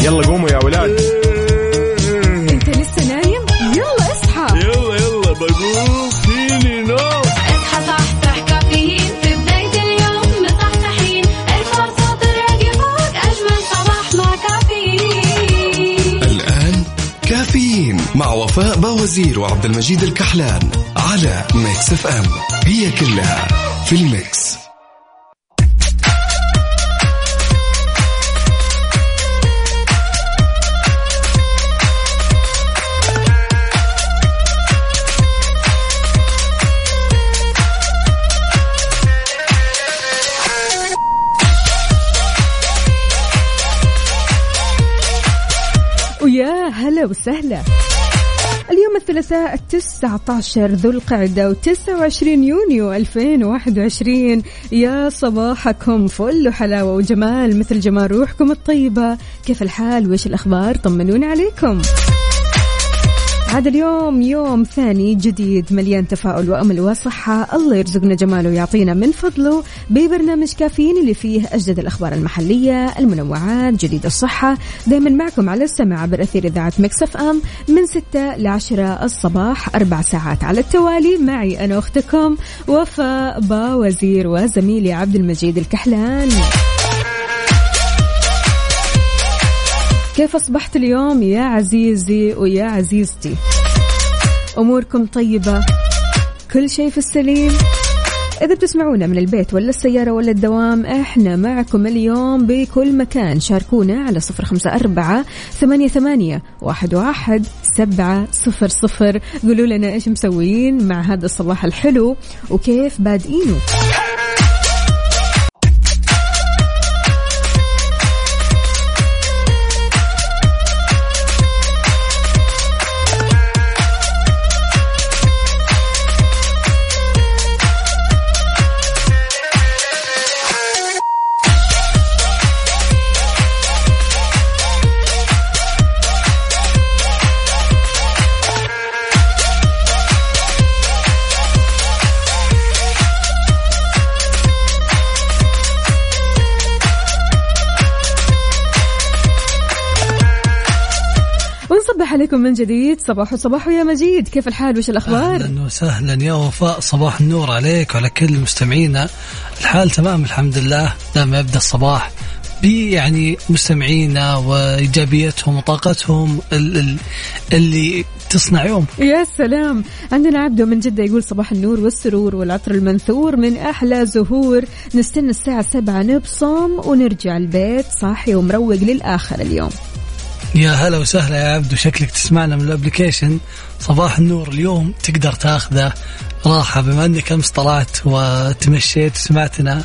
يلا قوموا يا ولاد. انت لسه نايم؟ يلا اصحى. يلا يلا بقوم فيني نوم. اصحى صحصح كافيين. في بداية اليوم مصحصحين. ارفع صوت الراديو فوق أجمل صباح مع كافيين. الآن كافيين مع وفاء باوزير وعبد المجيد الكحلان على Mix FM. هي كلها في ال mix. الثلاثاء 19 ذو القعدة و29 يونيو 2021 يا صباحكم فل وحلاوة وجمال مثل جمال روحكم الطيبة. كيف الحال؟ وإيش الأخبار؟ طمنونا عليكم. هذا اليوم يوم ثاني جديد مليان تفاؤل وأمل وصحة، الله يرزقنا جماله ويعطينا من فضله ببرنامج كافيين اللي فيه أجدد الأخبار المحلية، المنوعات، جديد الصحة، دائما معكم على السمع عبر أثير إذاعة Mix FM من 6 ل 10 الصباح أربع ساعات على التوالي. معي أنا أختكم وفاء باوزير وزميلي عبد المجيد الكحلان. كيف أصبحت اليوم يا عزيزي ويا عزيزتي؟ أموركم طيبة؟ كل شيء في السليم؟ إذا بتسمعونا من البيت ولا السيارة ولا الدوام إحنا معكم اليوم بكل مكان. شاركونا على صفر خمسة أربعة ثمانية, ثمانية واحد, واحد سبعة صفر صفر. قولوا لنا إيش مسويين مع هذا الصباح الحلو وكيف بادئينه. عليكم من جديد. صباح صباح يا مجيد. كيف الحال؟ وش الأخبار؟ أهلا وسهلا يا وفاء. صباح النور عليك وعلى كل مستمعينا. الحال تمام الحمد لله. لما يبدأ الصباح بي يعني مستمعينا وإيجابيتهم وطاقتهم ال- ال- اللي تصنع يوم يا سلام. عندنا عبده من جدة يقول صباح النور والسرور والعطر المنثور من أحلى زهور. نستنى الساعة سبعة نبصم ونرجع البيت صاحي ومروق للآخر اليوم. يا هلا وسهلا يا عبدو شكلك تسمعنا من الابلكيشن صباح النور اليوم تقدر تاخذه راحة بما أنك أمس طلعت وتمشيت وسمعتنا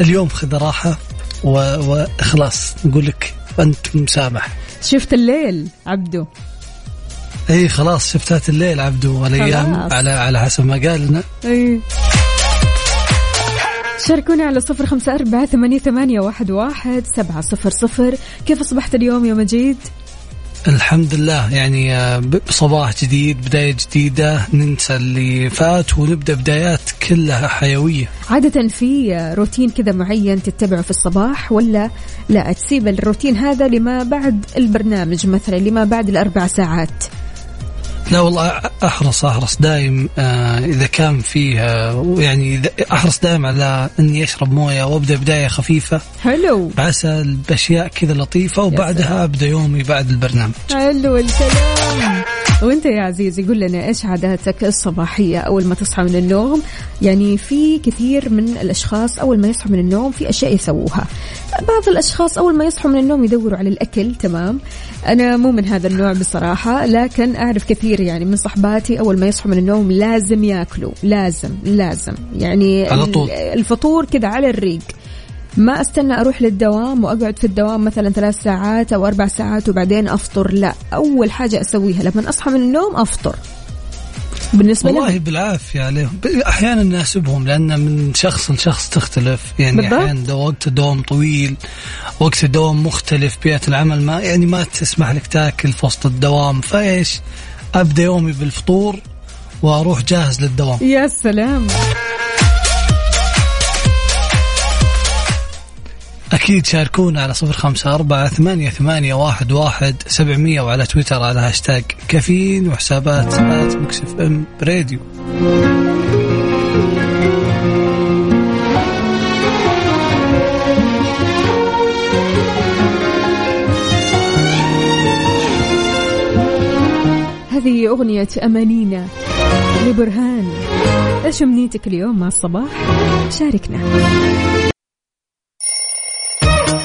اليوم خذ راحة و- وخلاص نقول لك أنت مسامح شفت الليل عبده إي خلاص شفتات الليل عبدو والأيام. على على حسب ما قال لنا أي. شاركونا على صفر خمسة أربعة ثمانية, ثمانية واحد, واحد سبعة صفر صفر كيف أصبحت اليوم يا مجيد؟ الحمد لله يعني آه، صباح جديد بداية جديدة ننسى اللي فات ونبدأ بدايات كلها حيوية. عادة في روتين كذا معين تتبعه في الصباح ولا لا؟ تسيب الروتين هذا لما بعد البرنامج مثلا لما بعد الأربع ساعات. لا والله أحرص أحرص دايم آه، إذا كان فيه آه، يعني أحرص دايم على إني أشرب موية وأبدأ بداية خفيفة. حلو. بعسل بأشياء كذا لطيفة وبعدها أبدأ يومي بعد البرنامج. حلو الكلام. وانت يا عزيزي قول لنا إيش عاداتك الصباحية أول ما تصحى من النوم؟ يعني في كثير من الأشخاص أول ما يصحوا من النوم في أشياء يسووها. بعض الأشخاص أول ما يصحوا من النوم يدوروا على الأكل تمام؟ أنا مو من هذا النوع بصراحة لكن أعرف كثير يعني من صحباتي أول ما يصحوا من النوم لازم ياكلوا لازم لازم. يعني على طول. الفطور كذا على الريق. ما أستنى أروح للدوام وأقعد في الدوام مثلا ثلاث ساعات أو أربع ساعات وبعدين أفطر. لا أول حاجة أسويها لما أصحى من النوم أفطر. بالنسبة والله لهم بالعافية عليهم. ب- أحيانا ناسبهم لأن من شخص لشخص تختلف. يعني بالضبط. أحيانا ده وقت الدوام طويل وقت الدوام مختلف بيئة العمل ما يعني ما تسمح لك تاكل في وسط الدوام. فإيش؟ أبدأ يومي بالفطور وأروح جاهز للدوام. يا سلام. أكيد شاركونا على صفر خمسة أربعة ثمانية, ثمانية واحد, واحد سبعمية وعلى تويتر على هاشتاج كافيين وحسابات at Mix FM Radio هذه أغنية أمانينا لبرهان. إيش أمنيتك اليوم مع الصباح؟ شاركنا.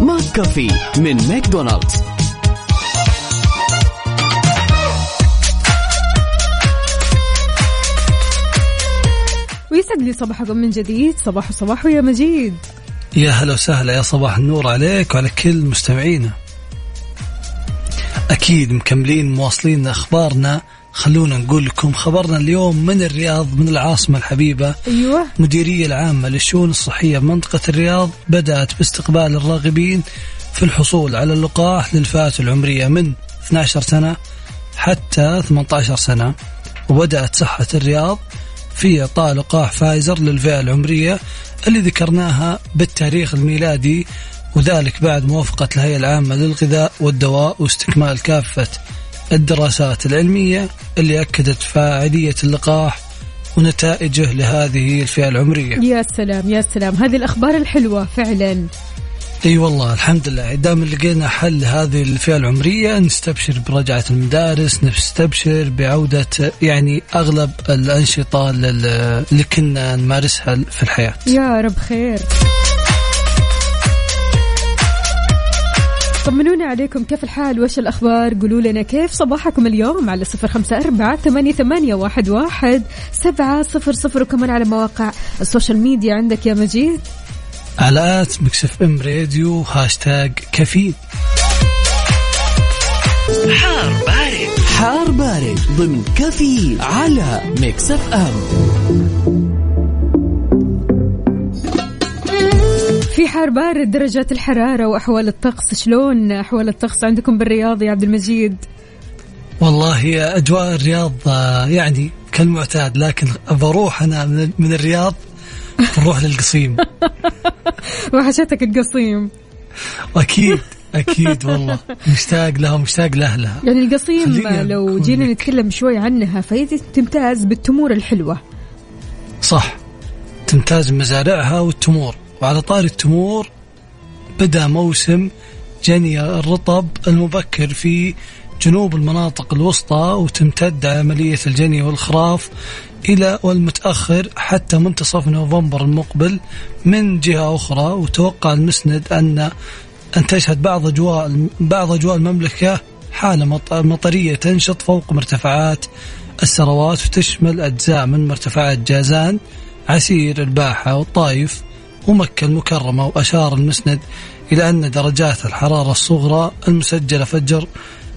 McCafé من ماكدونالدز ويسعد لي صباحكم من جديد. صباح صباح يا مجيد. يا هلا وسهلا يا صباح النور عليك وعلى كل مستمعينا. أكيد مكملين مواصلين أخبارنا خلونا نقول لكم خبرنا اليوم من الرياض من العاصمة الحبيبة. أيوة. مديرية العامة للشؤون الصحية بمنطقة الرياض بدأت باستقبال الراغبين في الحصول على اللقاح للفئات العمرية من 12 سنة حتى 18 سنة. وبدأت صحة الرياض في إعطاء لقاح فايزر للفئة العمرية اللي ذكرناها بالتاريخ الميلادي وذلك بعد موافقة الهيئة العامة للغذاء والدواء واستكمال كافة الدراسات العلمية اللي أكدت فاعلية اللقاح ونتائجه لهذه الفئة العمرية. يا سلام يا سلام. هذه الأخبار الحلوة فعلا. أي والله الحمد لله. دام لقينا حل هذه الفئة العمرية نستبشر برجعة المدارس نستبشر بعودة يعني أغلب الأنشطة لل- اللي كنا نمارسها في الحياة. يا رب خير. طمنونا عليكم. كيف الحال؟ وش الأخبار؟ قولوا لنا كيف صباحكم اليوم على صفر خمسة أربعة ثمانية, ثمانية واحد, واحد سبعة صفر صفر. وكمان على مواقع ال social media. عندك يا مجيد؟ على at Mix FM Radio هاشتاج كافيين. حار بارد. ضمن كافيين على Mix F ام. في حار بارد درجات الحرارة وأحوال الطقس شلون أحوال الطقس عندكم بالرياض يا عبد المجيد؟ والله أجواء الرياض آه، يعني كالمعتاد لكن بروح أنا من الرياض بروح للقصيم. وحشتك القصيم. أكيد أكيد والله. مشتاق لها ومشتاق لأهلها. يعني القصيم لو جينا لك. نتكلم شوي عنها فهي تمتاز بالتمور الحلوة. صح. تمتاز مزارعها والتمور. وعلى طاري التمور بدأ موسم جني الرطب المبكر في جنوب المناطق الوسطى وتمتد عملية الجني والخراف إلى والمتأخر حتى منتصف نوفمبر المقبل من جهة أخرى. وتوقع المسند أن أن تشهد بعض أجواء بعض أجواء المملكة حالة مط- مطرية تنشط فوق مرتفعات السروات وتشمل أجزاء من مرتفعات جازان عسير الباحة والطايف ومكة المكرمة وأشار المسند إلى أن درجات الحرارة الصغرى المسجلة فجر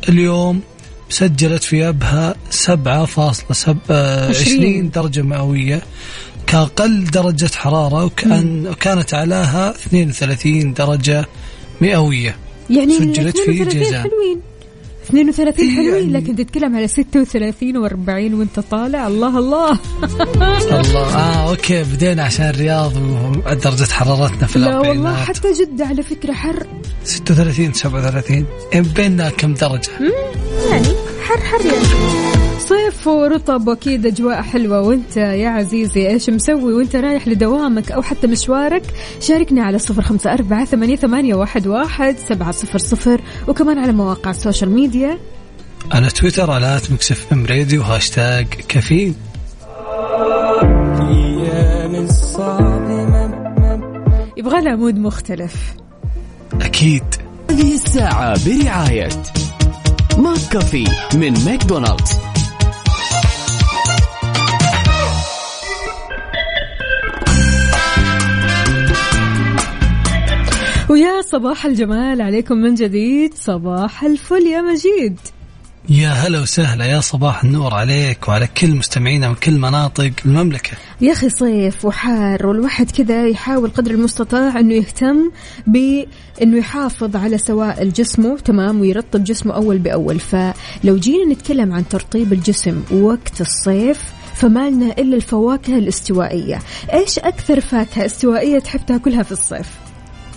اليوم سجلت في أبها 7.20 عشرين. درجة مئوية كأقل درجة حرارة وكان وكانت أعلاها 32 درجة مئوية يعني سجلت في 32 جازان. حلوين 32 إيه حلوين يعني- لكن تتكلم على 36 و40 وأنت طالع. الله الله. الله. آه أوكي بدينا عشان الرياض ودرجة حرارتنا في لا الأربعينات. والله حتى جدة على فكرة حر. 36 37 بيننا كم درجة؟ يعني حر حر يعني. صيف ورطب واكيد أجواء حلوة. وانت يا عزيزي إيش مسوي؟ وانت رايح لدوامك أو حتى مشوارك شاركنا على صفر خمسة أربعة ثمانية, ثمانية واحد, واحد سبعة صفر صفر. وكمان على مواقع ال social media. على تويتر على Mix FM Radio هاشتاج كافيين. يبغى لها mood مختلف. أكيد. هذه الساعة برعاية McCafé من ماكدونالدز. صباح الجمال عليكم من جديد. صباح الفل يا مجيد. يا هلا وسهلا يا صباح النور عليك وعلى كل مستمعينا من كل مناطق المملكة. يا أخي صيف وحار والواحد كذا يحاول قدر المستطاع إنه يهتم بإنه يحافظ على سوائل جسمه تمام ويرطب جسمه أول بأول. فلو جينا نتكلم عن ترطيب الجسم وقت الصيف فما لنا إلا الفواكه الاستوائية، إيش أكثر فاكهة استوائية تحب تاكلها في الصيف؟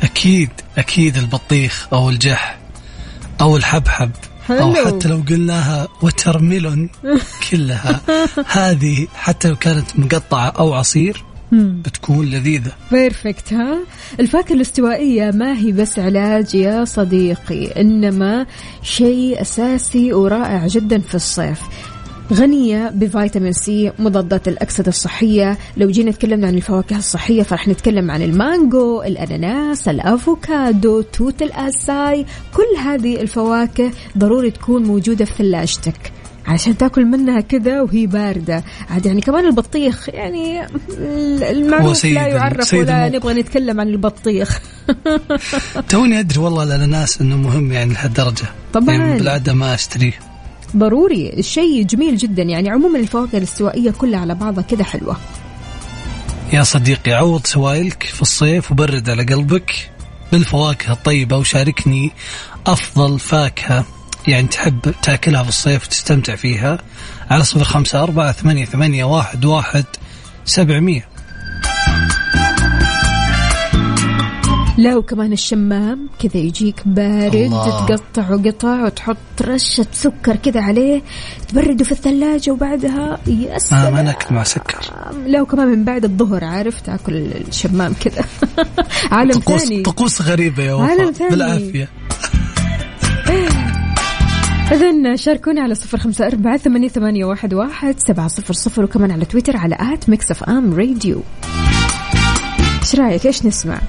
أكيد أكيد البطيخ أو الجح أو الحبحب أو حلو. حتى لو قلناها وترميلون كلها. هذه حتى لو كانت مقطعة أو عصير بتكون لذيذة. بيرفكت ها؟ الفاكهة الاستوائية ما هي بس علاج يا صديقي إنما شيء أساسي ورائع جدا في الصيف. غنية بفيتامين سي مضادات الأكسدة الصحية. لو جينا تكلمنا عن الفواكه الصحية فرح نتكلم عن المانجو الأناناس الأفوكادو توت الآساي. كل هذه الفواكه ضروري تكون موجودة في ثلاجتك عشان تاكل منها كذا وهي باردة. عاد يعني كمان البطيخ يعني المعروف لا يعرف ولا. نبغى نتكلم عن البطيخ. توني أدري والله الأناناس أنه مهم يعني لهالدرجة. طبعاً. يعني بالعادة ما أشتريه. ضروري. الشيء جميل جدا. يعني عموما الفواكه الاستوائية كلها على بعضها كذا حلوة. يا صديقي عوض سوائلك في الصيف وبرد على قلبك بالفواكه الطيبة وشاركني أفضل فاكهة يعني تحب تأكلها في الصيف وتستمتع فيها على صفر خمسة أربعة ثمانية, ثمانية واحد, واحد سبعمية. لا وكمان الشمام كذا يجيك بارد الله. تقطعه قطع وتحط رشة سكر كذا عليه تبرده في الثلاجة وبعدها يا ما, ما سلام ناكل مع سكر. لا وكمان من بعد الظهر عارف تاكل الشمام كذا. عالم طقوس ثاني. طقوس غريبة يا عالم وفاء ثاني. بالعافية. إذا شاركونا على صفر خمسة أربعة ثمانية, ثمانية واحد, واحد سبعة صفر صفر وكمان على تويتر على at Mix FM Radio. إيش رأيك؟ إيش نسمع؟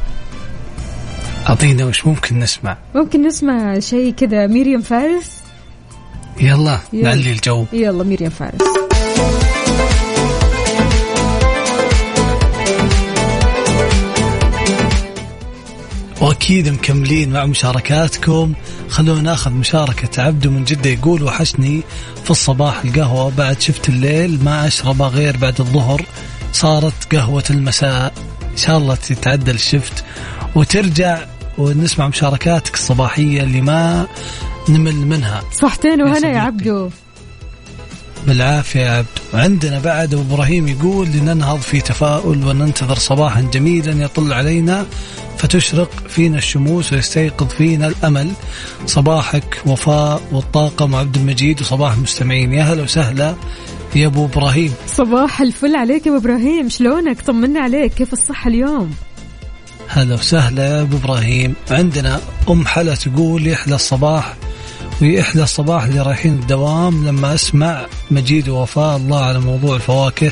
أعطينا وش ممكن نسمع؟ ممكن نسمع شيء كذا ميريام فارس؟ يلا يلا. نعلي الجو. يلا ميريام فارس. وأكيد مكملين مع مشاركاتكم. خلونا ناخذ مشاركة عبده من جدة يقول وحشني في الصباح القهوة. بعد شفت الليل ما اشربها غير بعد الظهر. صارت قهوة المساء. إن شاء الله تتعدل الشفت وترجع ونسمع مشاركاتك الصباحية اللي ما نمل منها. صحتين وهنا. يا عبدو. بالعافية يا عبد عندنا بعد أبو إبراهيم يقول لننهض في تفاؤل وننتظر صباحا جميلا يطل علينا فتشرق فينا الشموس ويستيقظ فينا الأمل. صباحك وفاء والطاقم عبد المجيد وصباح المستمعين يا هلا وسهلا يا أبو إبراهيم. صباح الفل عليك يا أبو إبراهيم. شلونك؟ طمنا عليك. كيف الصحة اليوم؟ هلا وسهلا يا أبو إبراهيم عندنا أم حلا تقول يحلى الصباح ويحلى الصباح اللي رايحين الدوام لما أسمع مجيد ووفاء الله على موضوع الفواكه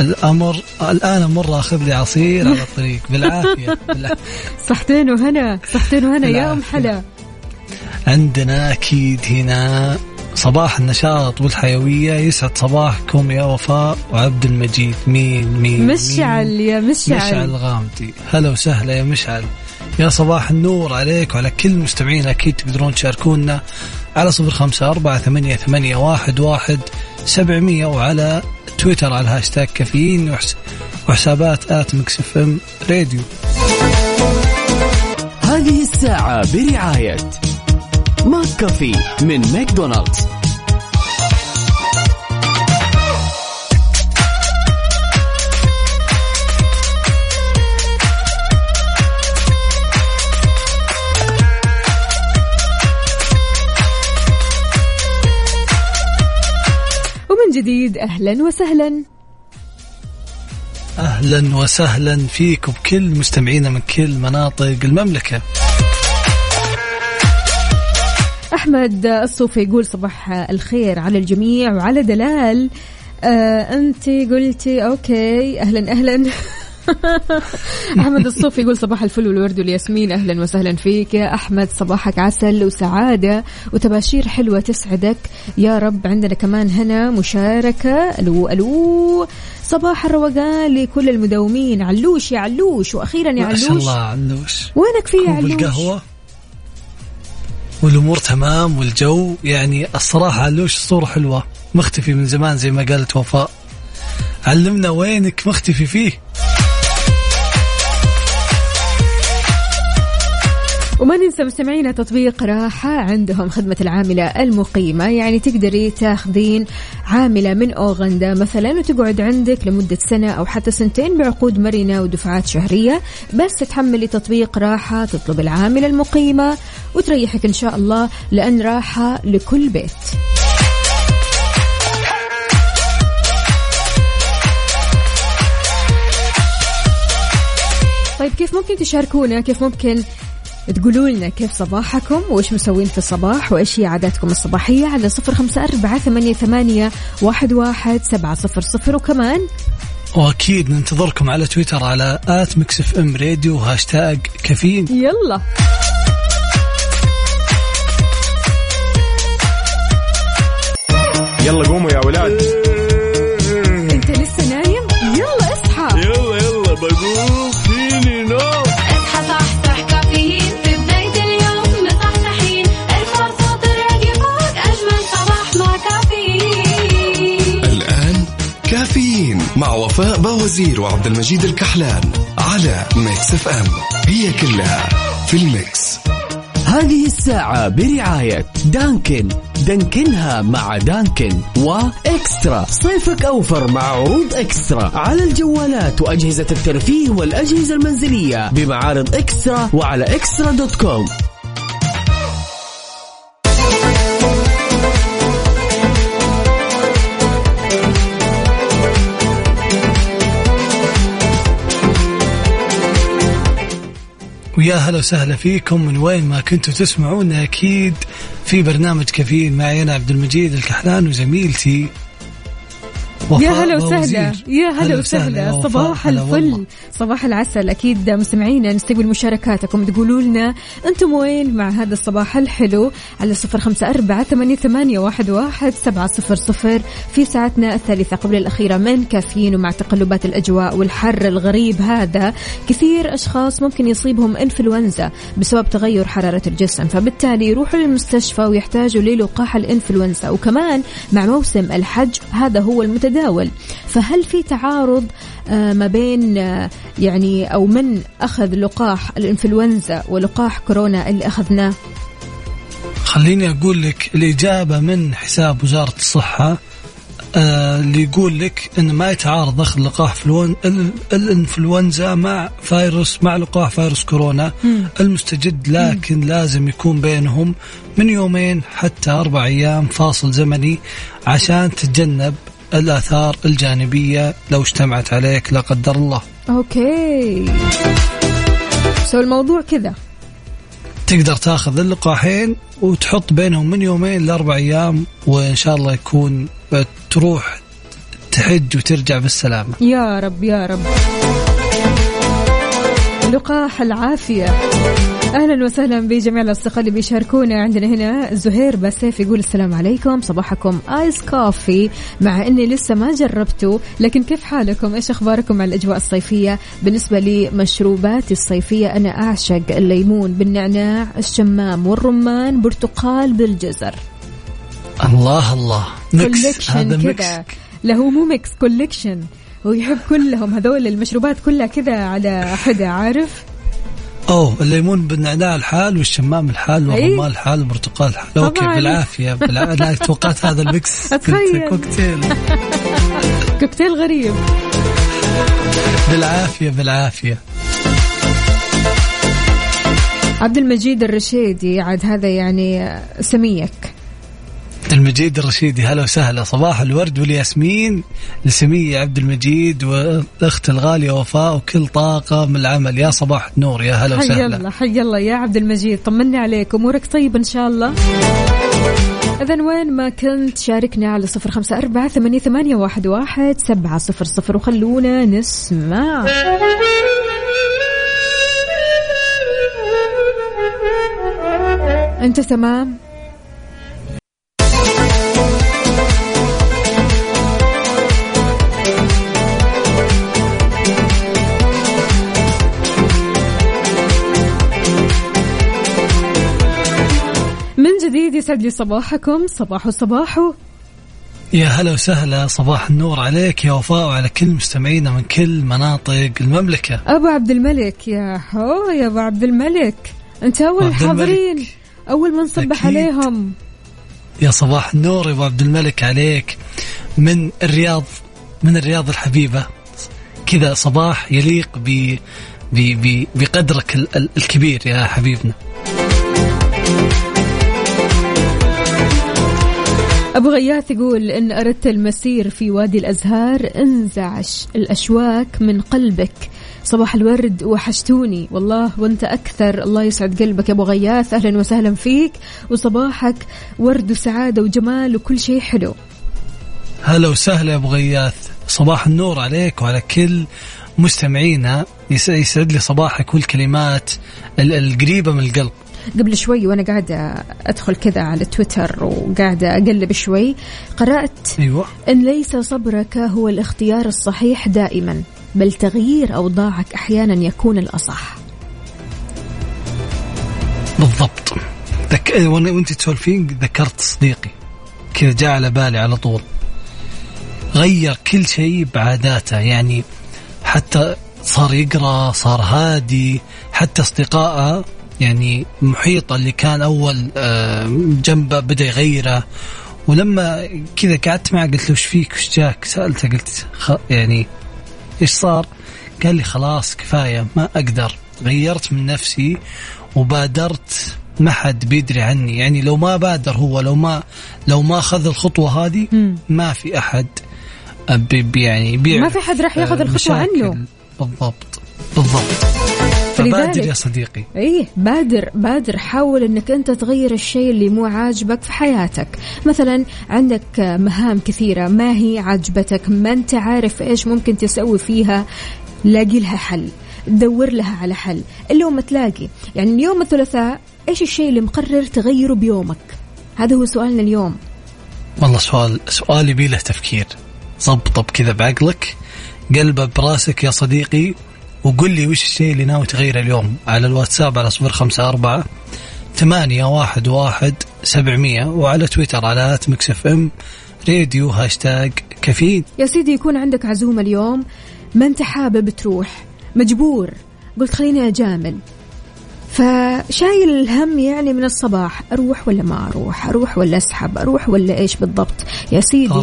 الأمر الآن مر أخذ لي عصير على الطريق بالعافية, بالعافية. صحتين وهنا صحتين وهنا يا بالعافية. حلا عندنا أكيد هنا صباح النشاط والحيوية. يسعد صباحكم يا وفاء وعبد المجيد. مين مين مشعل مين؟ يا مشعل, مشعل غامدي. هلا وسهلا يا مشعل. يا صباح النور عليك وعلى كل المستمعين أكيد تقدرون تشاركونا على صفر خمسة أربعة ثمانية, ثمانية واحد, واحد سبعمية وعلى تويتر على الهاشتاج كافيين وحس- وحسابات at Mix FM Radio. هذه الساعة برعاية McCafé من ماكدونالدز. ومن جديد أهلا وسهلا. أهلا وسهلا فيك وبكل مستمعينا من كل مناطق المملكة. أحمد الصوفي يقول صباح الخير على الجميع وعلى دلال. آه أنت قلتي أوكي أهلا أهلا. أحمد الصوفي يقول صباح الفل والورد والياسمين أهلا وسهلا فيك. يا أحمد صباحك عسل وسعادة وتباشير حلوة تسعدك. يا رب عندنا كمان هنا مشاركة. ألو ألو. صباح الروقان لكل المداومين. علوش يا علوش وأخيرا يا ما شاء علوش. الله علوش. وينك في يا علوش؟ القهوة؟ والأمور تمام والجو يعني الصراحة علوش الصورة حلوة. مختفي من زمان زي ما قالت وفاء. علمنا وينك مختفي فيه. وما ننسى مستمعينا تطبيق راحة عندهم خدمة العاملة المقيمة. يعني تقدري تاخذين عاملة من أوغندا مثلا وتقعد عندك لمدة سنة أو حتى سنتين بعقود مرنة ودفعات شهرية. بس تحملي تطبيق راحة تطلب العاملة المقيمة وتريحك إن شاء الله لأن راحة لكل بيت. طيب كيف ممكن تشاركونا؟ كيف ممكن تقولوا لنا كيف صباحكم؟ وإيش مسوين في الصباح؟ وإيش هي عاداتكم الصباحية على صفر خمسة أربعة ثمانية, ثمانية واحد, واحد سبعة صفر صفر. وكمان وأكيد ننتظركم على تويتر على at Mix FM Radio هاشتاج كافيين. يلا. يلا قوموا يا ولاد. مع وفاء باوزير وعبد المجيد الكحلان على Mix FM هي كلها في ال mix. هذه الساعة برعاية دانكن. دانكنها مع دانكن وإكسترا. صيفك أوفر مع عروض إكسترا. على الجوالات وأجهزة الترفيه والأجهزة المنزلية بمعارض إكسترا وعلى إكسترا dot com. ويا هلا وسهلا فيكم. من وين ما كنتوا تسمعونا أكيد في برنامج كافيين معي. أنا عبد المجيد الكحلان وزميلتي يا هلا وسهلا. يا هلا وسهلا. صباح الفل. صباح العسل. أكيد مستمعينا نستقبل مشاركاتكم. تقولوا لنا أنتم وين مع هذا الصباح الحلو على صفر أربعة ثمانية, ثمانية واحد, واحد سبعة صفر صفر في ساعتنا الثالثة قبل الأخيرة من كافيين ومع تقلبات الأجواء والحر الغريب هذا. كثير أشخاص ممكن يصيبهم إنفلونزا بسبب تغير حرارة الجسم فبالتالي يروحوا للمستشفى ويحتاجوا للقاح الإنفلونزا. وكمان مع موسم الحج هذا هو المتداول فهل في تعارض آه، ما بين آه، يعني أو من أخذ لقاح الإنفلونزا ولقاح كورونا اللي أخذناه؟ خليني أقول لك الاجابه من حساب وزارة الصحة آه اللي يقول لك إن ما يتعارض أخذ لقاح فلون ال- الإنفلونزا مع فيروس مع لقاح فيروس كورونا. المستجد لكن لازم يكون بينهم من يومين حتى أربع أيام فاصل زمني عشان تتجنب الآثار الجانبية لو اجتمعت عليك لا قدر الله. okay. so الموضوع كذا. تقدر تاخذ اللقاحين وتحط بينهم من يومين لأربع أيام وإن شاء الله يكون تروح تحج وترجع بالسلامة. يا رب يا رب. لقاح العافية. أهلا وسهلا بجميع الأصدقاء اللي بيشاركونا. عندنا هنا زهير بسيف يقول السلام عليكم. صباحكم ice coffee مع أني لسه ما جربته لكن كيف حالكم؟ إيش أخباركم مع الأجواء الصيفية؟ بالنسبة لمشروباتي الصيفية أنا أعشق الليمون بالنعناع الشمام والرمان برتقال بالجزر. الله الله. mix. هذا mix. هو مو mix collection هو يحب كلهم. هذول المشروبات كلها كذا على حدا عارف؟ أوه الليمون بالنعناع لحال والشمام لحال. والرمان لحال والبرتقال لحال. okay. بالعافية بالعافيه لا توقعت هذا ال mix. أتخيل. كوكتيل. كوكتيل غريب. بالعافية بالعافية. عبد المجيد الرشيدي عاد هذا يعني سميك. المجيد الرشيدي هلا وسهلا. صباح الورد والياسمين لسمية عبد المجيد والأخت الغالية وفاء وكل طاقم العمل. يا صباح النور يا هلا حي وسهلا. الله حي الله يا عبد المجيد. طمني عليك أمورك طيب إن شاء الله؟ إذا وين ما كنت شاركنا على صفر خمسة أربعة ثمانية, ثمانية واحد, واحد سبعة صفر صفر. وخلونا نسمع. أنت تمام؟ من جديد يسعد لي صباحكم. صباح صباح يا هلا وسهلا. صباح النور عليك. يا وفاء وعلى كل مستمعينا من كل مناطق المملكة. أبو عبد الملك. يا هو يا أبو عبد الملك. أنت أول. الحاضرين أول ما نصبح أكيد. عليهم. يا صباح النور يا أبو عبد الملك عليك. من الرياض من الرياض الحبيبة. كذا صباح يليق ب بقدرك ال- ال- الكبير يا حبيبنا. أبو غياث يقول إن أردت المسير في وادي الأزهار انزعش الأشواك من قلبك. صباح الورد وحشتوني. والله وأنت أكثر. الله يسعد قلبك يا أبو غياث. أهلا وسهلا فيك. وصباحك ورد وسعادة وجمال وكل شيء حلو. هلا وسهلا يا أبو غياث. صباح النور عليك وعلى كل مستمعينا. يس- يسعد لي صباحك والكلمات ال- القريبة من القلب. قبل شوي وأنا قاعدة أدخل كذا على تويتر وقاعدة أقلب شوي قرأت أيوه. إن ليس صبرك هو الاختيار الصحيح دائما بل تغيير أوضاعك أحيانا يكون الأصح. بالضبط. ذك... وأنا- وأنت تسولفين ذكرت صديقي. كذا جاء على بالي على طول. غير كل شيء بعاداته يعني حتى صار يقرأ صار هادي حتى أصدقائه يعني محيطة اللي كان أول آه، جنبه بدأ يغيره ولما كذا قعدت معه قلت له إيش فيك إيش جاك سألته قلت. يعني إيش صار قال لي خلاص كفاية ما أقدر غيرت من نفسي وبادرت ما حد بيدري عني يعني لو ما بادر هو لو ما لو ما أخذ الخطوة هذه. ما في أحد بي يعني ما في حد راح ياخذ آه، الخطوة مشاكل. عنه. بالضبط بالضبط فلذلك- فبادر يا صديقي. إيه بادر بادر حاول إنك أنت تغير الشيء اللي مو عاجبك في حياتك. مثلا عندك مهام كثيرة ما هي عاجبتك ما أنت عارف إيش ممكن تسوي فيها؟ لاقي لها حل. دور لها على حل. ما تلاقي. يعني اليوم الثلاثاء إيش الشيء اللي مقرر تغيره بيومك؟ هذا هو سؤالنا اليوم. والله سؤال سؤال يبي له تفكير. ضبطه بكذا بعقلك قلبه براسك يا صديقي وقل لي وش الشيء اللي ناوي تغيره اليوم؟ على الواتساب على صفر خمسة أربعة ثمانية واحد واحد سبعمية وعلى تويتر على at Mix FM Radio هاشتاج كافيين يا سيدي يكون عندك عزومة اليوم ما أنت حابب تروح؟ مجبور. قلت خليني أجامل. فشايل الهم يعني من الصباح أروح ولا ما أروح؟ أروح ولا أسحب؟ أروح ولا إيش بالضبط؟ يا سيدي.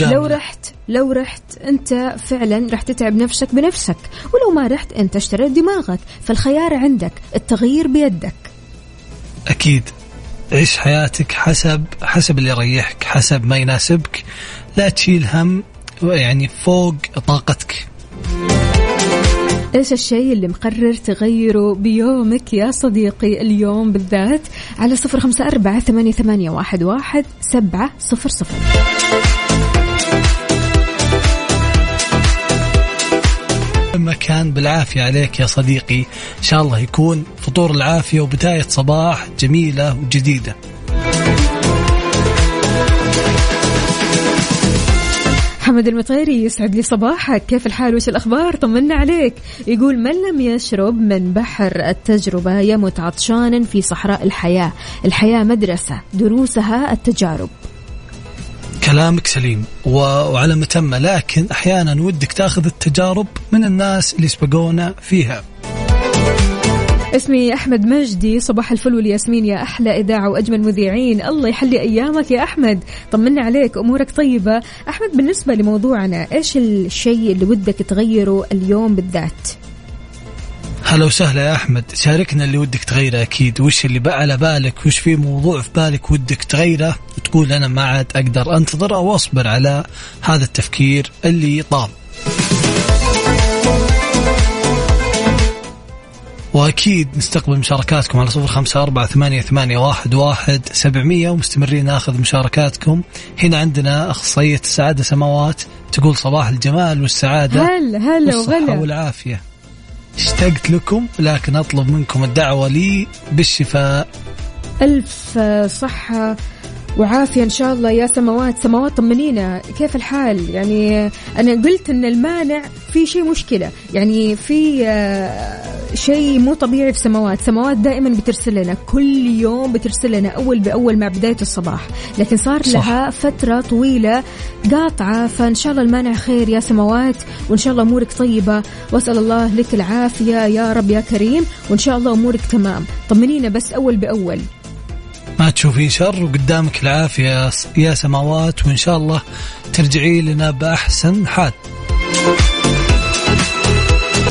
لو رحت لو رحت أنت فعلا راح تتعب نفسك بنفسك ولو ما رحت أنت اشتريت دماغك فالخيار عندك التغيير بيدك. أكيد. عيش حياتك حسب حسب اللي يريحك حسب ما يناسبك. لا تشيل هم يعني فوق طاقتك. إيش الشيء اللي مقرر تغيره بيومك يا صديقي اليوم بالذات؟ على صفر خمسة أربعة ثمانية, واحد سبعة صفر صفر. مكان بالعافية عليك يا صديقي. إن شاء الله يكون فطور العافية وبداية صباح جميلة وجديدة. حمد المطيري يسعد لي صباحك. كيف الحال؟ وش الأخبار؟ طمنا عليك. يقول من لم يشرب من بحر التجربة يمت عطشانا في صحراء الحياة. الحياة مدرسة دروسها التجارب. كلامك سليم. وعلى متمة. لكن أحيانا ودك تأخذ التجارب من الناس اللي سبقونا فيها. اسمي أحمد مجدي. صباح الفل والياسمين يا أحلى إذاعة وأجمل مذيعين. الله يحلي أيامك يا أحمد. طمنا عليك أمورك طيبة. أحمد بالنسبة لموضوعنا إيش الشيء اللي ودك تغيره اليوم بالذات؟ هلا وسهلا يا أحمد. شاركنا اللي ودك تغيره أكيد. وش اللي بقى على بالك؟ وش في موضوع في بالك ودك تغيره؟ وتقول أنا ما عاد أقدر أنتظر أو أصبر على هذا التفكير اللي طال وأكيد نستقبل مشاركاتكم على صفر خمسة أربعة ثمانية, ثمانية واحد, واحد سبعمية ومستمرين ناخذ مشاركاتكم. هنا عندنا أخصائية السعادة سماوات تقول صباح الجمال والسعادة هلا هلا وغلا. والعافية. اشتقت لكم لكن أطلب منكم الدعوة لي بالشفاء. ألف صحة. وعافية إن شاء الله يا سماوات سماوات طمنينا. كيف الحال؟ يعني أنا قلت إن المانع في شيء مشكلة. يعني في آه، شيء مو طبيعي في سماوات سماوات دائما بترسل لنا كل يوم بترسل لنا أول بأول مع بداية الصباح. لكن صار صح. لها فترة طويلة قاطعة. فإن شاء الله المانع خير يا سماوات وإن شاء الله أمورك طيبة. وأسأل الله لك العافية يا رب يا كريم. وإن شاء الله أمورك تمام. طمنينا بس أول بأول. ما تشوفين شر وقدامك العافية يا سماوات وإن شاء الله ترجعي لنا بأحسن حال.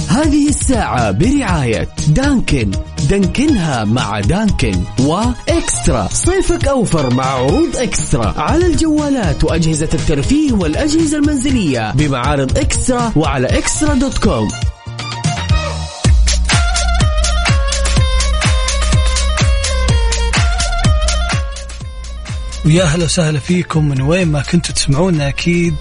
هذه الساعة برعاية دانكن. دانكنها مع دانكن وإكسترا. صيفك أوفر مع عروض إكسترا. على الجوالات وأجهزة الترفيه والأجهزة المنزلية بمعارض إكسترا وعلى إكسترا دوت com. ويا هلا وسهلا فيكم. من وين ما كنتوا تسمعونا أكيد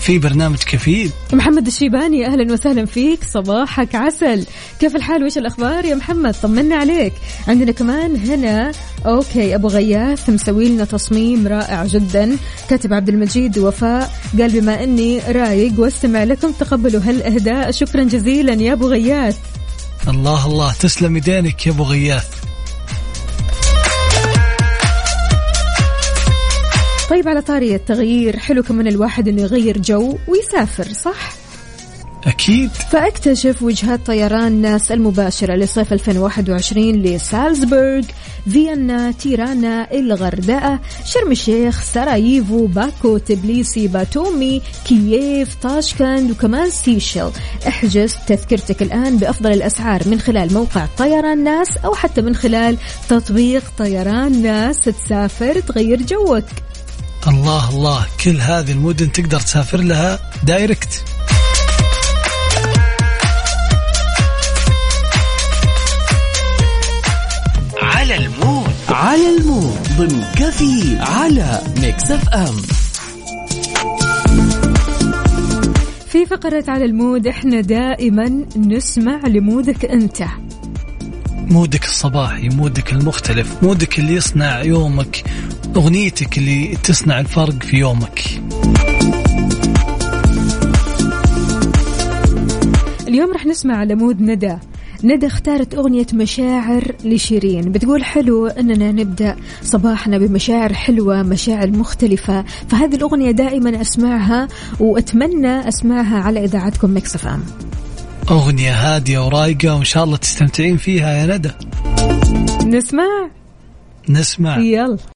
في برنامج كافيين محمد الشيباني أهلا وسهلا فيك. صباحك عسل. كيف الحال؟ وش الأخبار يا محمد؟ طمنا عليك. عندنا كمان هنا okay أبو غياث مسوي لنا تصميم رائع جدا. كاتب عبد المجيد وفاء قال بما إني رايق وأستمع لكم تقبلوا هالإهداء. شكرا جزيلا يا أبو غياث. الله الله تسلم يدينك يا أبو غياث. طيب على طاري التغيير حلو كمان الواحد إنه يغير جو ويسافر صح؟ أكيد. فأكتشف وجهات طيران ناس المباشرة لصيف 2021 لسالزبورغ فيينا تيرانا الغردقة شرم الشيخ سراييفو باكو تبليسي باتومي كييف طاشكند وكمان سيشيل احجز تذكرتك الآن بأفضل الأسعار من خلال موقع طيران ناس أو حتى من خلال تطبيق طيران ناس تسافر تغير جوك. الله الله. كل هذه المدن تقدر تسافر لها direct. على ال mood. على ال mood. ضمن كافيين على Mix FM. في فقرة على ال mood إحنا دائما نسمع ل mood ك أنت. mood ك الصباحي mood ك المختلف mood ك اللي يصنع يومك أغنيتك اللي تصنع الفرق في يومك. اليوم رح نسمع على mood ندى. ندى اختارت أغنية مشاعر لشيرين. بتقول حلو أننا نبدأ صباحنا بمشاعر حلوة مشاعر مختلفة. فهذه الأغنية دائما أسمعها وأتمنى أسمعها على إذاعتكم مكسف أم. أغنية هادية ورايقة وإن شاء الله تستمتعين فيها يا ندى. نسمع؟ نسمع. يلا.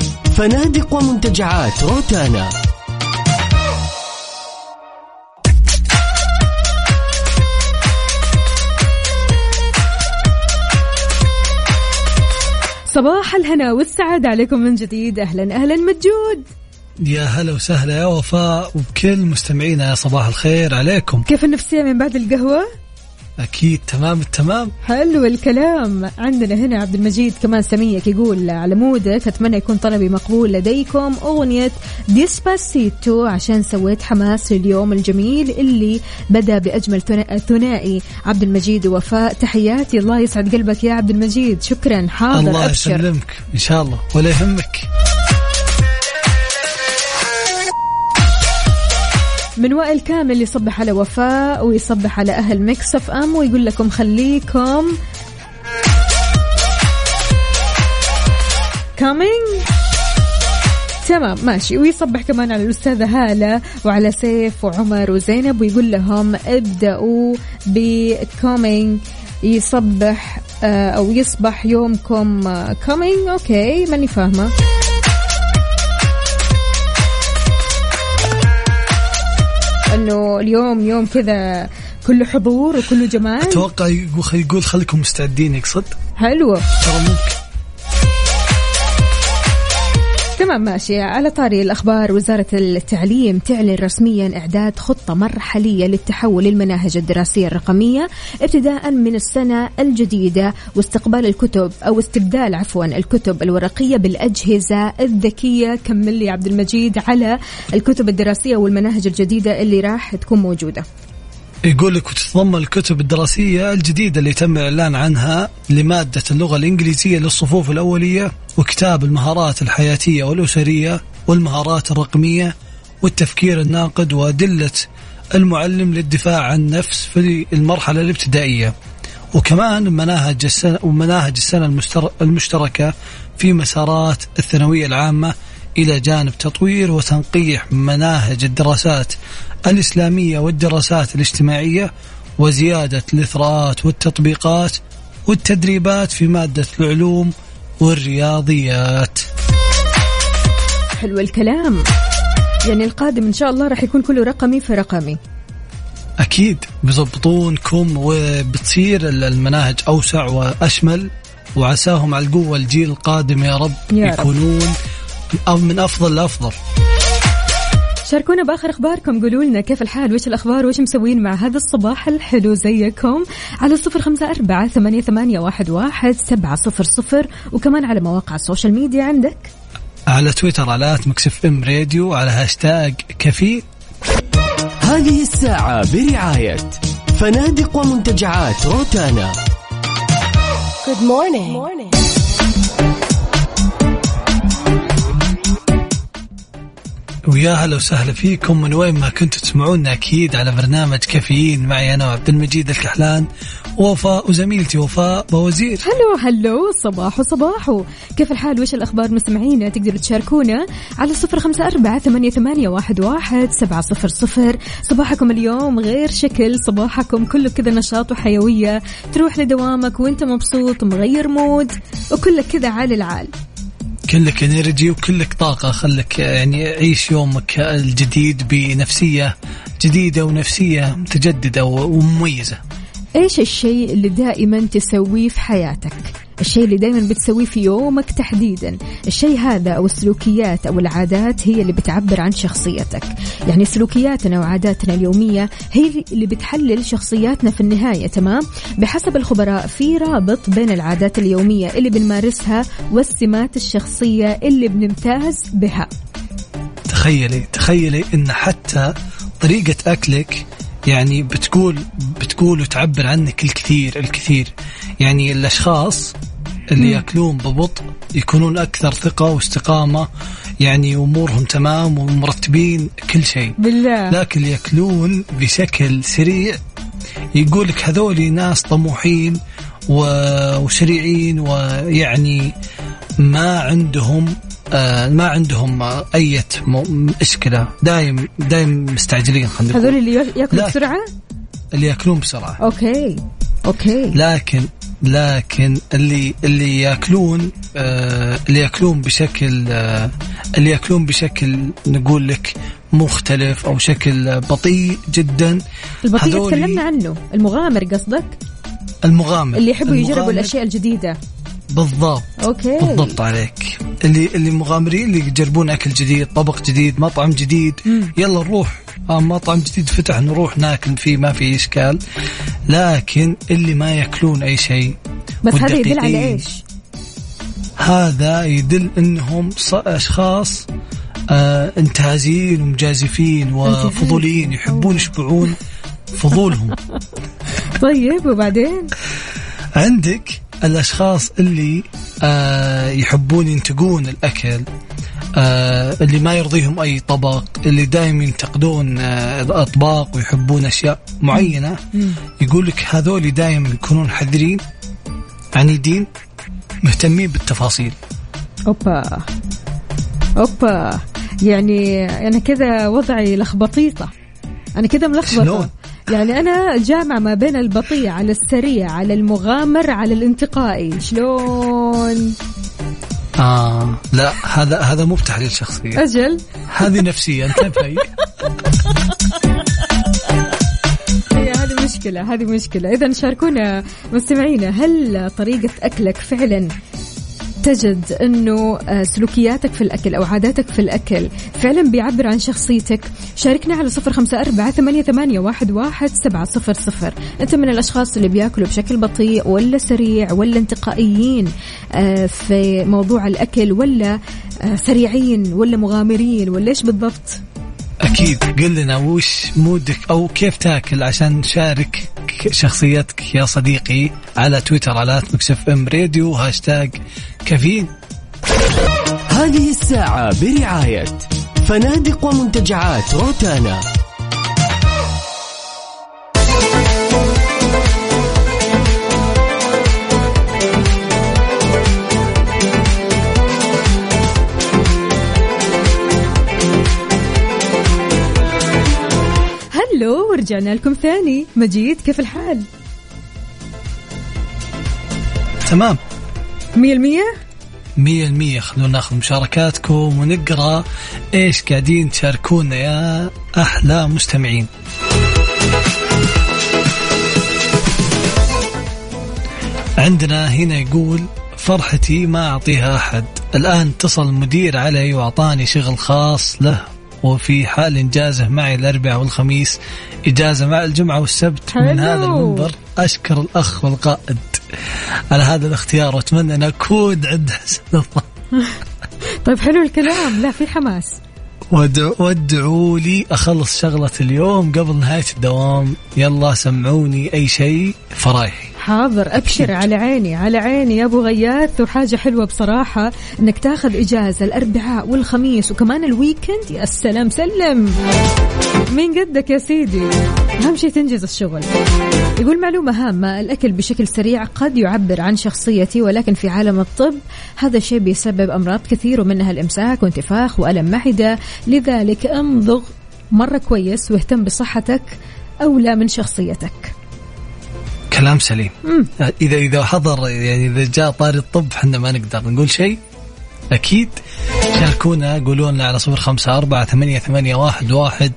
فنادق ومنتجعات روتانا. صباح الهنا والسعادة عليكم من جديد. أهلا أهلا مجود. يا هلا وسهلا يا وفاء وبكل مستمعينا يا صباح الخير عليكم. كيف النفسية من بعد القهوة؟ أكيد تمام التمام حلو الكلام. عندنا هنا عبد المجيد كمان سميك يقول على mood ك أتمنى يكون طلبي مقبول لديكم. أغنية Despacito عشان سويت حماس لليوم الجميل اللي بدا بأجمل ثنا- ثنائي. عبد المجيد ووفاء تحياتي. الله يسعد قلبك يا عبد المجيد. شكرا حاضر الله أبشر. يسلمك. إن شاء الله ولا يهمك. من وائل كامل يصبح على وفاء ويصبح على أهل Mix FM ويقول لكم خليكم coming تمام ماشي. ويصبح كمان على الأستاذة هالة وعلى سيف وعمر وزينب ويقول لهم ابدأوا ب coming يصبح آه، أو يصبح يومكم coming okay ماني فاهمة. انه اليوم يوم كذا كله حضور وكله جمال. أتوقع يقول خليكم مستعدين يقصد؟ حلوة ترى ممكن. تمام ماشي. على طاري الأخبار وزارة التعليم تعلن رسميا إعداد خطة مرحلية للتحول للمناهج الدراسية الرقمية ابتداء من السنة الجديدة واستقبال الكتب أو استبدال عفوا الكتب الورقية بالأجهزة الذكية. كمل لي عبد المجيد على الكتب الدراسية والمناهج الجديدة اللي راح تكون موجودة. يقول لك وتتضمن الكتب الدراسية الجديدة اللي تم الإعلان عنها لمادة اللغة الإنجليزية للصفوف الأولية وكتاب المهارات الحياتية والأسرية والمهارات الرقمية والتفكير الناقد وأدلة المعلم للدفاع عن النفس في المرحلة الابتدائية. وكمان مناهج السنة ومناهج السنة المشتركة في مسارات الثانوية العامة إلى جانب تطوير وتنقيح مناهج الدراسات الإسلامية والدراسات الاجتماعية وزيادة الإثراءات والتطبيقات والتدريبات في مادة العلوم والرياضيات. حلو الكلام. يعني القادم إن شاء الله راح يكون كله رقمي في رقمي أكيد. بيضبطونكم وبتصير المناهج أوسع وأشمل. وعساهم على القوة الجيل القادم يا رب يا رب. يكونون أو من أفضل لأفضل. شاركونا بآخر أخباركم. قولوا لنا كيف الحال؟ وش الأخبار؟ وش مسوين مع هذا الصباح الحلو زيكم؟ على صفر خمسة أربعة ثمانية, ثمانية واحد, واحد سبعة صفر صفر. وكمان على مواقع ال social media عندك. على تويتر على Mix FM Radio على هاشتاج كفي. هذه الساعة برعاية فنادق ومنتجعات روتانا. ويا هلا وسهلا فيكم من وين ما كنتوا تسمعونا أكيد على برنامج كافيين. معي أنا عبد المجيد الكحلان ووفاء وزميلتي وفاء باوزير. هلو هلو صباح صباح كيف الحال؟ وش الأخبار مستمعينا؟ تقدروا تشاركونا على صفر خمسة أربعة ثمانية, ثمانية واحد, واحد سبعة صفر صفر. صباحكم اليوم غير شكل صباحكم كله كذا نشاط وحيوية. تروح لدوامك وانت مبسوط مغير mood وكلك كذا عال العال. كلك energy وكلك طاقة خلك يعني عيش يومك الجديد بنفسية جديدة ونفسية متجددة ومميزة. إيش الشيء اللي دائما تسويه في حياتك؟ الشيء اللي دائما بتسويه في يومك تحديدا. الشيء هذا أو السلوكيات أو العادات هي اللي بتعبر عن شخصيتك. يعني سلوكياتنا وعاداتنا اليومية هي اللي بتحلل شخصياتنا في النهاية تمام؟ بحسب الخبراء في رابط بين العادات اليومية اللي بنمارسها والسمات الشخصية اللي بنمتاز بها. تخيلي تخيلي إن حتى طريقة أكلك يعني بتقول بتقول وتعبر عنك الكثير الكثير. يعني الأشخاص اللي يأكلون ببطء يكونون أكثر ثقة واستقامة يعني أمورهم تمام ومرتبين كل شيء. بالله. لكن اللي يأكلون بشكل سريع. يقول لك هذول ناس طموحين وسريعين ويعني ما عندهم آه ما عندهم أي مشكلة دايم دايم مستعجلين خلينا هذول اللي ياكلوا لا. بسرعة؟ اللي يأكلون بسرعة. okay. okay. لكن لكن اللي اللي ياكلون آه اللي ياكلون بشكل آه اللي ياكلون بشكل نقول لك مختلف أو شكل بطيء جدا البطيء تكلمنا عنه المغامر قصدك؟ المغامر. اللي يحبوا يجربوا الأشياء الجديدة. بالضبط. أوكي. بالضبط عليك. اللي اللي مغامرين اللي يجربون أكل جديد طبق جديد مطعم جديد. يلا نروح آه مطعم جديد فتح نروح ناكل فيه ما في إشكال. لكن اللي ما يأكلون أي شيء بس هذا يدل على إيش؟ هذا يدل إنهم أشخاص آه انتهازيين ومجازفين وفضوليين يحبون يشبعون فضولهم. طيب وبعدين؟ عندك الأشخاص اللي يحبون ينتقون الأكل آه اللي ما يرضيهم أي طبق اللي دائما ينتقدون آه الأطباق ويحبون أشياء معينة يقول لك هذول دائما يكونون حذرين عنيدين مهتمين بالتفاصيل. أوبا. أوبا. يعني أنا كذا وضعي لخبطيطة. أنا كذا ملخبطة؟ يعني أنا جامعة ما بين البطيء على السريع على المغامر على الانتقائي. شلون؟ آه. لا هذا هذا مو بتحليل شخصية. أجل؟ هذه نفسية انتبهي هي هذه مشكلة هذه مشكلة. إذا شاركونا مستمعينا هل طريقة أكلك فعلا تجد إنه آه، سلوكياتك في الأكل أو عاداتك في الأكل فعلا بيعبر عن شخصيتك. شاركنا على صفر خمسة أربعة ثمانية, ثمانية واحد, واحد سبعة صفر صفر. أنت من الأشخاص اللي بياكلوا بشكل بطيء ولا سريع ولا انتقائيين آه، في موضوع الأكل ولا آه، سريعين ولا مغامرين ولا إيش بالضبط؟ أكيد. قل لنا وش mood ك أو كيف تاكل عشان نشارك شخصيتك يا صديقي على تويتر على Mix FM Radio hashtag كافيين. هذه الساعة برعاية فنادق ومنتجعات روتانا. هلو ورجعنا لكم ثاني. مجيد كيف الحال؟ تمام. مية المية؟ مية المية. خلونا ناخذ مشاركاتكم ونقرأ إيش قاعدين تشاركونا يا أحلى مستمعين. عندنا هنا يقول فرحتي ما أعطيها أحد. الآن اتصل المدير علي وأعطاني شغل خاص له. وفي حال إنجازه معي الأربعاء والخميس إجازة مع الجمعة والسبت من. هذا المنبر أشكر الأخ والقائد. على هذا الاختيار وأتمنى أن أكون عند حسن الظن طيب حلو الكلام. لا في حماس. ودعوا لي أخلص شغلة اليوم قبل نهاية الدوام. يلا سمعوني أي شيء فرايحي. حاضر أبشر على عيني على عيني يا أبو غياث. وحاجة حلوة بصراحة إنك تاخذ إجازة الأربعاء والخميس وكمان الويكند. يا سلام سلم. مين قدك يا سيدي. أهم شيء تنجز الشغل. يقول معلومة هامة الأكل بشكل سريع قد يعبر عن شخصيتي ولكن في عالم الطب هذا الشيء بيسبب أمراض كثير ومنها الإمساك وانتفاخ وألم معدة. لذلك امضغ مرة كويس واهتم بصحتك أولى من شخصيتك. كلام سليم. إذا إذا حضر يعني إذا جاء طاري الطب إحنا ما نقدر نقول شيء. أكيد شاركونا قولوا لنا على صفر خمسة أربعة ثمانية, ثمانية واحد, واحد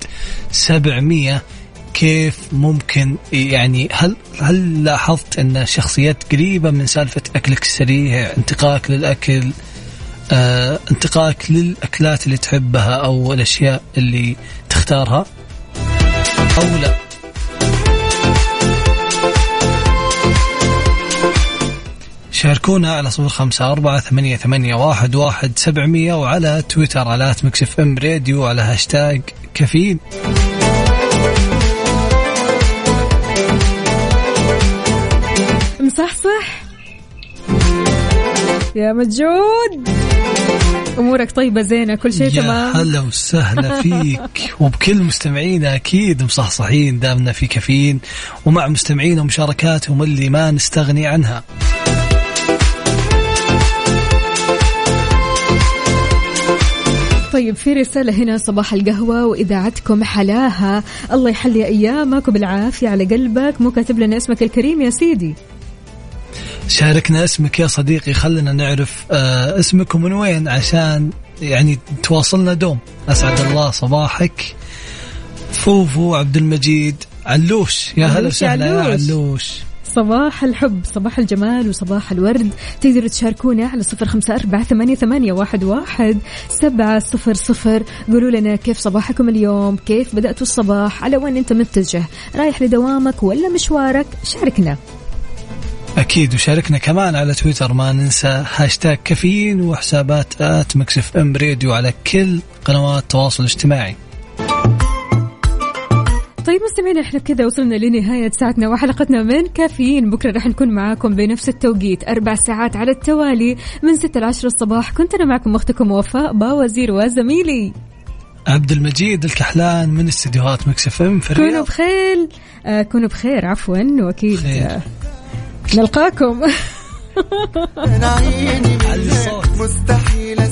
سبعمية. كيف ممكن يعني هل هل لاحظت أن شخصيات قريبة من سالفة أكلك السريع انتقائك للأكل آه، انتقائك للأكلات اللي تحبها أو الأشياء اللي تختارها؟ أو لا؟ شاركونا على صفر خمسة أربعة ثمانية, ثمانية واحد, واحد سبعمية وعلى تويتر على Mix FM Radio على هاشتاج كافيين. مصحصح. يا مجود أمورك طيبة زينة كل شيء يا تمام. هلا وسهلا فيك. وبكل مستمعينا أكيد مصحصحين دامنا في كافيين. ومع مستمعينا ومشاركاتهم اللي ما نستغني عنها. طيب في رسالة هنا صباح القهوة وإذاعتكم حلاها. الله يحلي أيامك وبالعافية على قلبك. مو كاتب لنا اسمك الكريم يا سيدي؟ شاركنا اسمك يا صديقي. خلنا نعرف آه اسمك ومن وين؟ عشان يعني تواصلنا دوم. أسعد الله صباحك. فوفو عبد المجيد. علوش. يا هلا وسهلا يا علوش. صباح الحب صباح الجمال وصباح الورد. تقدروا تشاركونا على صفر خمسة أربعة ثمانية, ثمانية واحد, واحد سبعة صفر صفر. قولوا لنا كيف صباحكم اليوم؟ كيف بدأتوا الصباح؟ على وين أنت متجه؟ رايح لدوامك ولا مشوارك؟ شاركنا. أكيد وشاركنا كمان على تويتر. ما ننسى هاشتاج كافيين وحسابات at Mix FM Radio على كل قنوات التواصل الاجتماعي. طيب مستمعينا إحنا كذا وصلنا لنهاية ساعتنا وحلقتنا من كافيين. بكرة راح نكون معاكم بنفس التوقيت أربع ساعات على التوالي من ستة لعشر الصباح. كنت أنا معكم أختكم وفاء باوزير وزميلي. عبد المجيد الكحلان من استديوهات Mix FM. في كونوا الرياض بخير. آه كونوا بخير عفوا وأكيد. خير. آه نلقاكم مستحيل